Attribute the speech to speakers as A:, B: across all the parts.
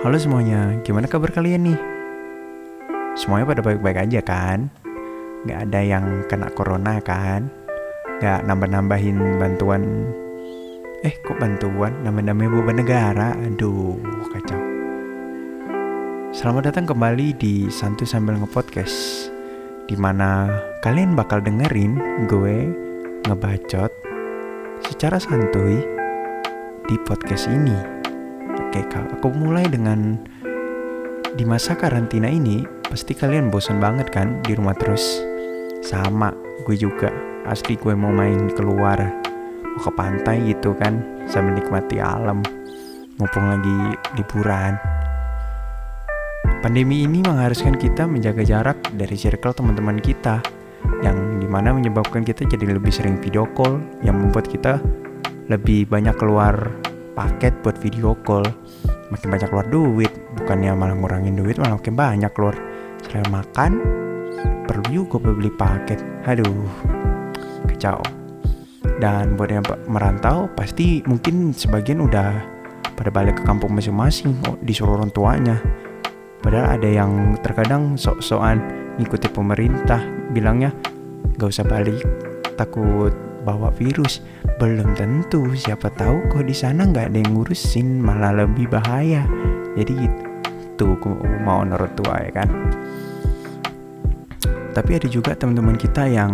A: Halo semuanya, gimana kabar kalian nih? Semuanya pada baik-baik aja kan? Gak ada yang kena corona kan? Gak nambah-nambahin bantuan Eh kok bantuan? Nambah-nambahin beban negara? Aduh kacau Selamat datang kembali di Santu Sambil Ngepodcast Di mana kalian bakal dengerin gue ngebacot secara santuy di podcast ini. Oke, Kak, aku mulai dengan di masa karantina ini pasti kalian bosan banget kan di rumah terus. Sama, gue juga. Asli gue mau main keluar, mau ke pantai gitu kan, sambil nikmati alam. Mumpung lagi liburan. Pandemi ini mengharuskan kita menjaga jarak dari circle teman-teman kita yang di mana menyebabkan kita jadi lebih sering video call yang membuat kita lebih banyak keluar paket buat video call. Makin banyak keluar duit bukannya malah ngurangin duit malah makin banyak keluar. Selain makan perlu juga beli paket. Aduh kacau. Dan buat yang merantau pasti mungkin sebagian udah pada balik ke kampung masing-masing oh, disuruh orang tuanya. Padahal ada yang terkadang sok-sokan ngikuti pemerintah bilangnya gak usah balik takut bawa virus belum tentu siapa tahu kok di sana nggak ada yang ngurusin malah lebih bahaya. Jadi gitu mau nurut tua ya kan? Tapi ada juga teman-teman kita yang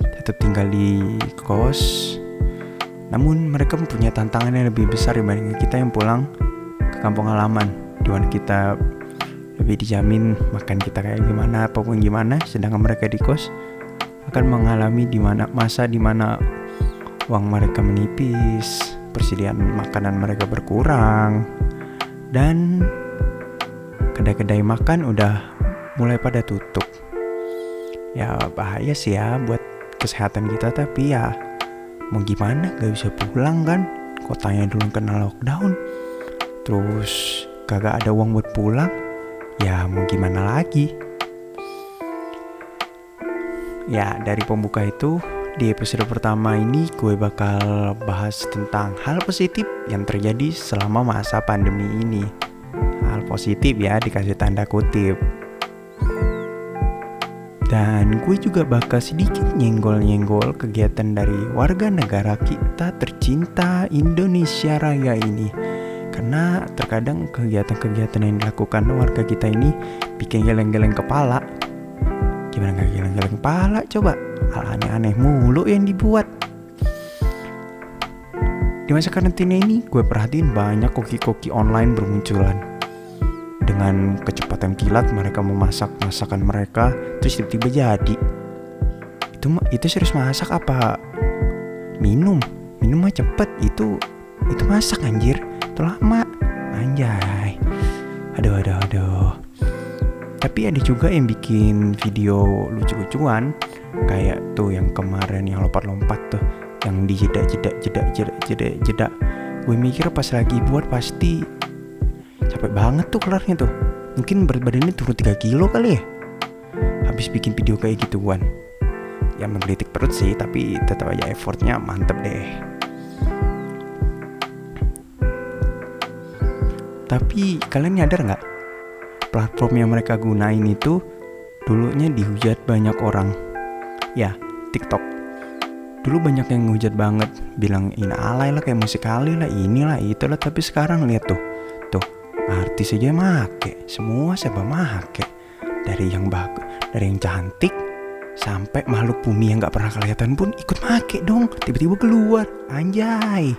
A: tetap tinggal di kos. Namun mereka mempunyai tantangan yang lebih besar dibanding kita yang pulang ke kampung halaman. Di mana kita lebih dijamin makan kita kayak gimana apa pun gimana sedangkan mereka di kos akan mengalami di mana masa di mana uang mereka menipis, persediaan makanan mereka berkurang, dan kedai-kedai makan udah mulai pada tutup. Ya bahaya sih ya buat kesehatan kita tapi ya mau gimana? Gak bisa pulang kan? Kotanya dulu kena lockdown. Terus kagak ada uang buat pulang. Ya mau gimana lagi? Ya, dari pembuka itu, di episode pertama ini gue bakal bahas tentang hal positif yang terjadi selama masa pandemi ini. Hal positif ya, dikasih tanda kutip. Dan gue juga bakal sedikit nyenggol-nyenggol kegiatan dari warga negara kita tercinta Indonesia Raya ini. Karena terkadang kegiatan-kegiatan yang dilakukan warga kita ini bikin geleng-geleng kepala Gimana gak geleng-geleng kepala coba. Hal aneh-aneh mulu yang dibuat. Di masa karantina ini gue perhatiin banyak koki-koki online bermunculan. Dengan kecepatan kilat mereka memasak masakan mereka Terus tiba-tiba jadi. Itu itu serius masak apa? Minum? Minum mah cepet. Itu itu masak anjir. Itu lama. Anjay. Aduh aduh aduh tapi ada juga yang bikin video lucu-lucuan kayak tuh yang kemarin yang lompat-lompat tuh yang di jeda jeda jeda jeda jeda jeda gue mikir pas lagi buat pasti capek banget tuh kelarnya tuh. Mungkin berat badannya turun 3 kilo kali ya. Habis bikin video kayak gituan. Ya menggelitik perut sih tapi tetap aja effortnya mantep deh. Tapi kalian nyadar nggak platform yang mereka gunain itu dulunya dihujat banyak orang. Ya, TikTok. Dulu banyak yang ngehujat banget, bilang ini alay lah kayak musik kali lah, inilah itulah. Tapi sekarang lihat tuh, tuh artis aja make, semua siapa make. Dari yang bagus, dari yang cantik, sampai makhluk bumi yang nggak pernah kelihatan pun ikut make dong. Tiba-tiba keluar, anjay.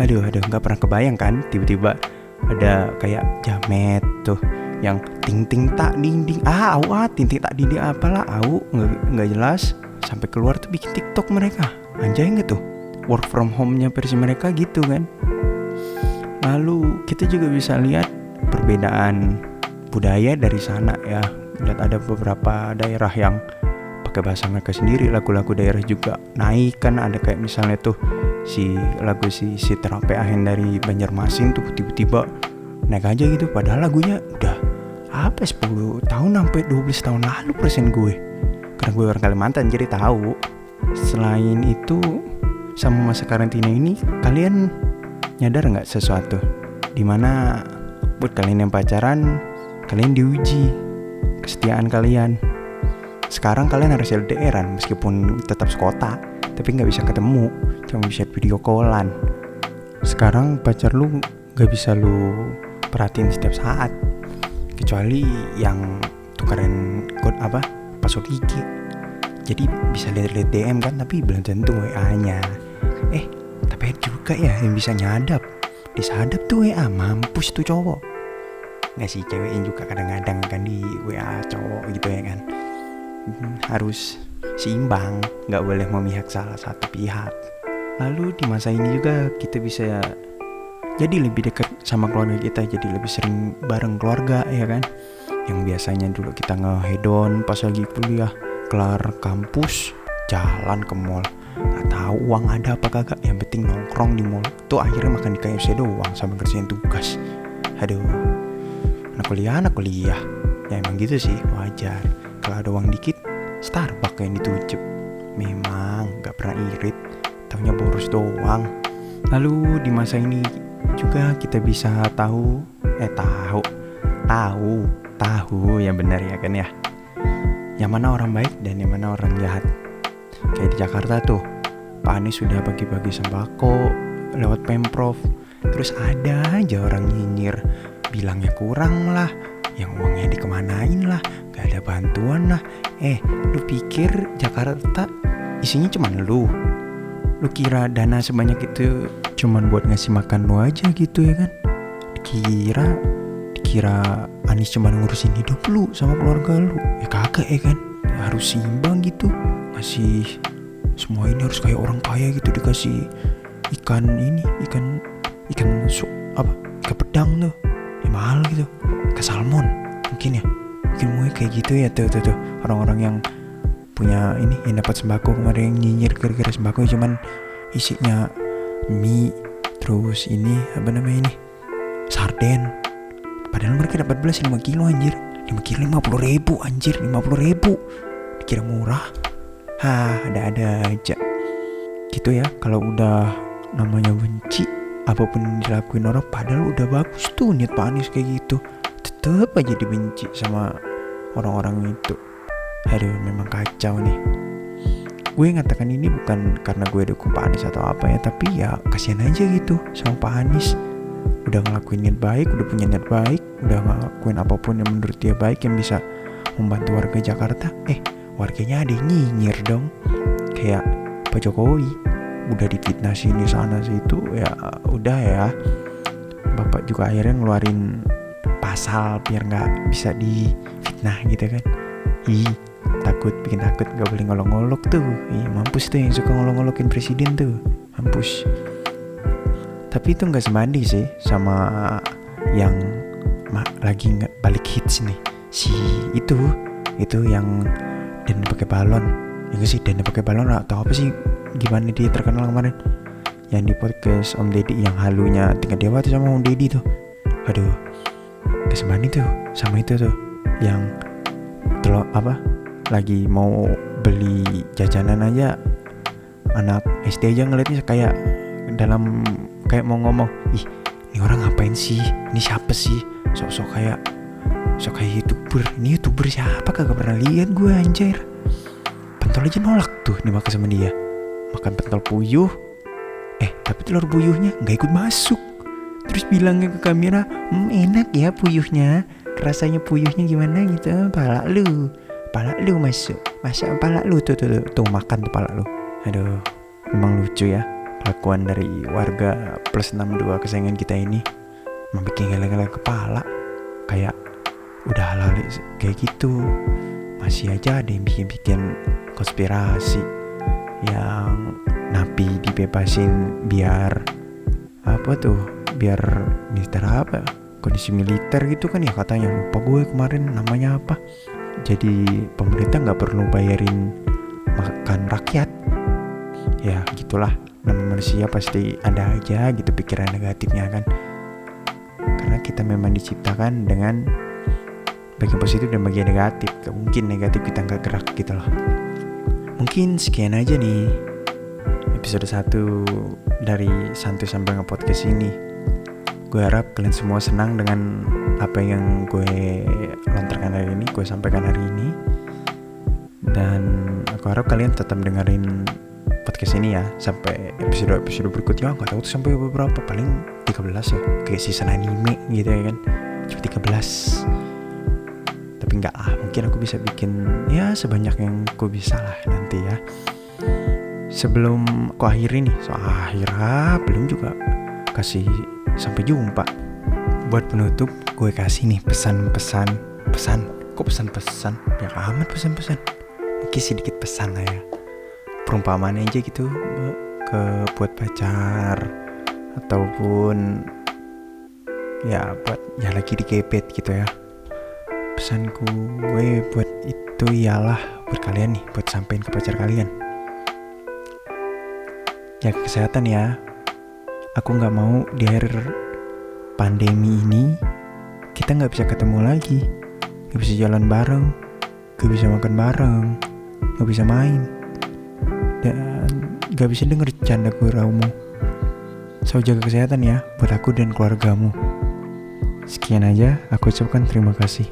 A: Aduh, aduh, nggak pernah kebayang kan tiba-tiba ada kayak jamet tuh yang ting ting tak ding ding ah au ah ting ting tak ding ding apalah au. Nggak nggak jelas. Sampai keluar tuh bikin tiktok mereka. Anjay nggak tuh? Work from home-nya versi mereka gitu kan. Lalu kita juga bisa lihat perbedaan budaya dari sana ya. Lihat ada beberapa daerah yang pakai bahasa mereka sendiri lagu-lagu daerah juga naik kan. Ada kayak misalnya tuh si lagu si si terapi ahen dari Banjarmasin tuh tiba-tiba naik aja gitu. Padahal lagunya udah apa 10 tahun sampai 12 tahun lalu persen gue. Karena gue orang Kalimantan jadi tahu. Selain itu sama masa karantina ini kalian nyadar nggak sesuatu? Di mana buat kalian yang pacaran kalian diuji kesetiaan kalian. Sekarang kalian harus LDRan meskipun tetap sekota tapi nggak bisa ketemu cuma bisa video callan. Sekarang pacar lu nggak bisa lu perhatiin setiap saat kecuali yang tukaran code apa password IG jadi bisa lihat-lihat DM kan tapi belum tentu WA nya eh tapi juga ya yang bisa nyadap. Disadap tuh WA mampus tuh cowok. Nggak sih ceweknya juga kadang-kadang kan di WA cowok gitu ya kan. Hmm, harus seimbang nggak boleh memihak salah satu pihak. Lalu di masa ini juga kita bisa jadi lebih dekat sama keluarga kita jadi lebih sering bareng keluarga ya kan? Yang biasanya dulu kita ngehedon pas lagi kuliah kelar kampus jalan ke mall. Nggak tahu uang ada apa kagak yang penting nongkrong di mall. Tuh akhirnya makan di KFC doang sama kerjain tugas. Aduh anak kuliah anak kuliah. Ya emang gitu sih wajar. Kalau ada uang dikit Starbucks yang ditujup. Memang nggak pernah irit. Taunya boros doang. Lalu di masa ini juga kita bisa tahu eh tahu tahu tahu yang benar ya kan ya? Yang mana orang baik dan yang mana orang jahat. Kayak di Jakarta tuh Pak Anies sudah bagi-bagi sembako lewat Pemprov. Terus ada aja orang nyinyir. Bilangnya kurang lah yang uangnya dikemanain lah gak ada bantuan lah. Eh lu pikir Jakarta isinya cuma lu? Lu kira dana sebanyak itu cuman buat ngasih makan lu aja gitu ya kan? Dikira dikira Anis cuma ngurusin hidup lu sama keluarga lu. Ya kagak ya kan? Harus seimbang gitu. Ngasih semua ini harus kayak orang kaya gitu dikasih ikan ini ikan ikan su apa? Ikan pedang tuh. Ya mahal gitu ikan salmon. Mungkin ya. Mungkin mulai kayak gitu ya tuh tuh tuh. Orang-orang yang punya ini yang dapat sembako kemarin yang nyinyir gara-gara sembako cuman isinya mie terus ini apa namanya ini sarden. Padahal mereka dapat belas 5 kilo anjir. 5 kilo 50 ribu anjir. 50 ribu. Dikira murah. Hah ada-ada aja. Gitu ya kalau udah namanya benci Apa pun yang dilakuin orang padahal udah bagus tuh niat Pak Anies kayak gitu Tetep aja dibenci sama orang-orang itu. Aduh memang kacau nih. Gue ngatakan ini bukan karena gue dukung Pak Anies atau apa ya tapi ya kasihan aja gitu sama Pak Anies. Udah ngelakuin niat baik udah punya niat baik udah ngelakuin apa pun yang menurut dia baik yang bisa membantu warga Jakarta eh warganya ada yang nyinyir dong. Kayak Pak Jokowi udah difitnah sini sana situ ya udah ya. Bapak juga akhirnya ngeluarin pasal biar nggak bisa difitnah gitu kan. Ih takut bikin takut nggak boleh ngolok-ngolok tuh. Ih mampus tuh yang suka ngolok-ngolokin presiden tuh. Mampus. Tapi itu nggak sebanding sih sama yang lagi nggak balik hits nih. Si itu itu yang dan pakai balon. Ya sih dan pakai balon atau apa sih? Gimana dia terkenal kemarin? Yang di podcast Om Deddy yang halunya tingkat dewa tuh sama Om Deddy tuh. Aduh sebanding tuh sama itu tuh yang telur apa lagi mau beli jajanan aja anak SD aja ngeliatnya kayak dalam kayak mau ngomong ih ini orang ngapain sih? Ini siapa sih? Sok-sok kayak sok kayak youtuber ini youtuber siapa? Kagak pernah lihat gue anjir. Pentol aja nolak tuh dimakan sama dia. Makan pentol puyuh. Eh tapi telur puyuhnya nggak ikut masuk terus bilangnya ke kamera hmm, enak ya puyuhnya. Rasanya puyuhnya gimana gitu? Pala lu. Pala lu masuk. Masa pala lu tuh tuh, tuh, tuh makan tuh pala lu. Aduh memang lucu ya kelakuan dari warga plus 62 kesayangan kita ini. Membuat geleng-geleng kepala kayak udah halal kayak gitu. Masih aja ada yang bikin-bikin konspirasi yang napi dibebasin biar apa tuh biar militer apa kondisi militer gitu kan ya katanya. Lupa gue kemarin namanya apa. Jadi pemerintah nggak perlu bayarin makan rakyat. Ya gitulah. Nama manusia pasti ada aja gitu pikiran negatifnya kan. Karena kita memang diciptakan dengan bagian positif dan bagian negatif. Gak mungkin negatif kita nggak gerak gitu loh. Mungkin sekian aja nih episode 1 dari Santu sambil nge-podcast ini gue harap kalian semua senang dengan apa yang gue lontarkan hari ini gue sampaikan hari ini. Dan aku harap kalian tetap dengerin podcast ini ya sampai episode episode berikutnya. Nggak tahu tuh sampai beberapa paling 13 ya. Kayak season anime gitu ya kan cuma 13 tapi nggak ah mungkin aku bisa bikin ya sebanyak yang aku bisa lah nanti ya. Sebelum aku akhiri nih so akhirnya belum juga kasih sampai jumpa. Buat penutup gue kasih nih pesan-pesan. Pesan? Kok pesan-pesan? Ya amat pesan-pesan. Mungkin sedikit pesan lah ya. Perumpamaan aja gitu ke buat pacar. Ataupun ya buat ya lagi dikepet gitu ya. Pesanku gue buat itu ialah buat kalian nih buat sampein ke pacar kalian. Ya kesehatan ya aku nggak mau di akhir pandemi ini kita nggak bisa ketemu lagi nggak bisa jalan bareng nggak bisa makan bareng nggak bisa main dan gak bisa denger canda guraumu. So jaga kesehatan ya buat aku dan keluargamu. Sekian aja, aku ucapkan terima kasih.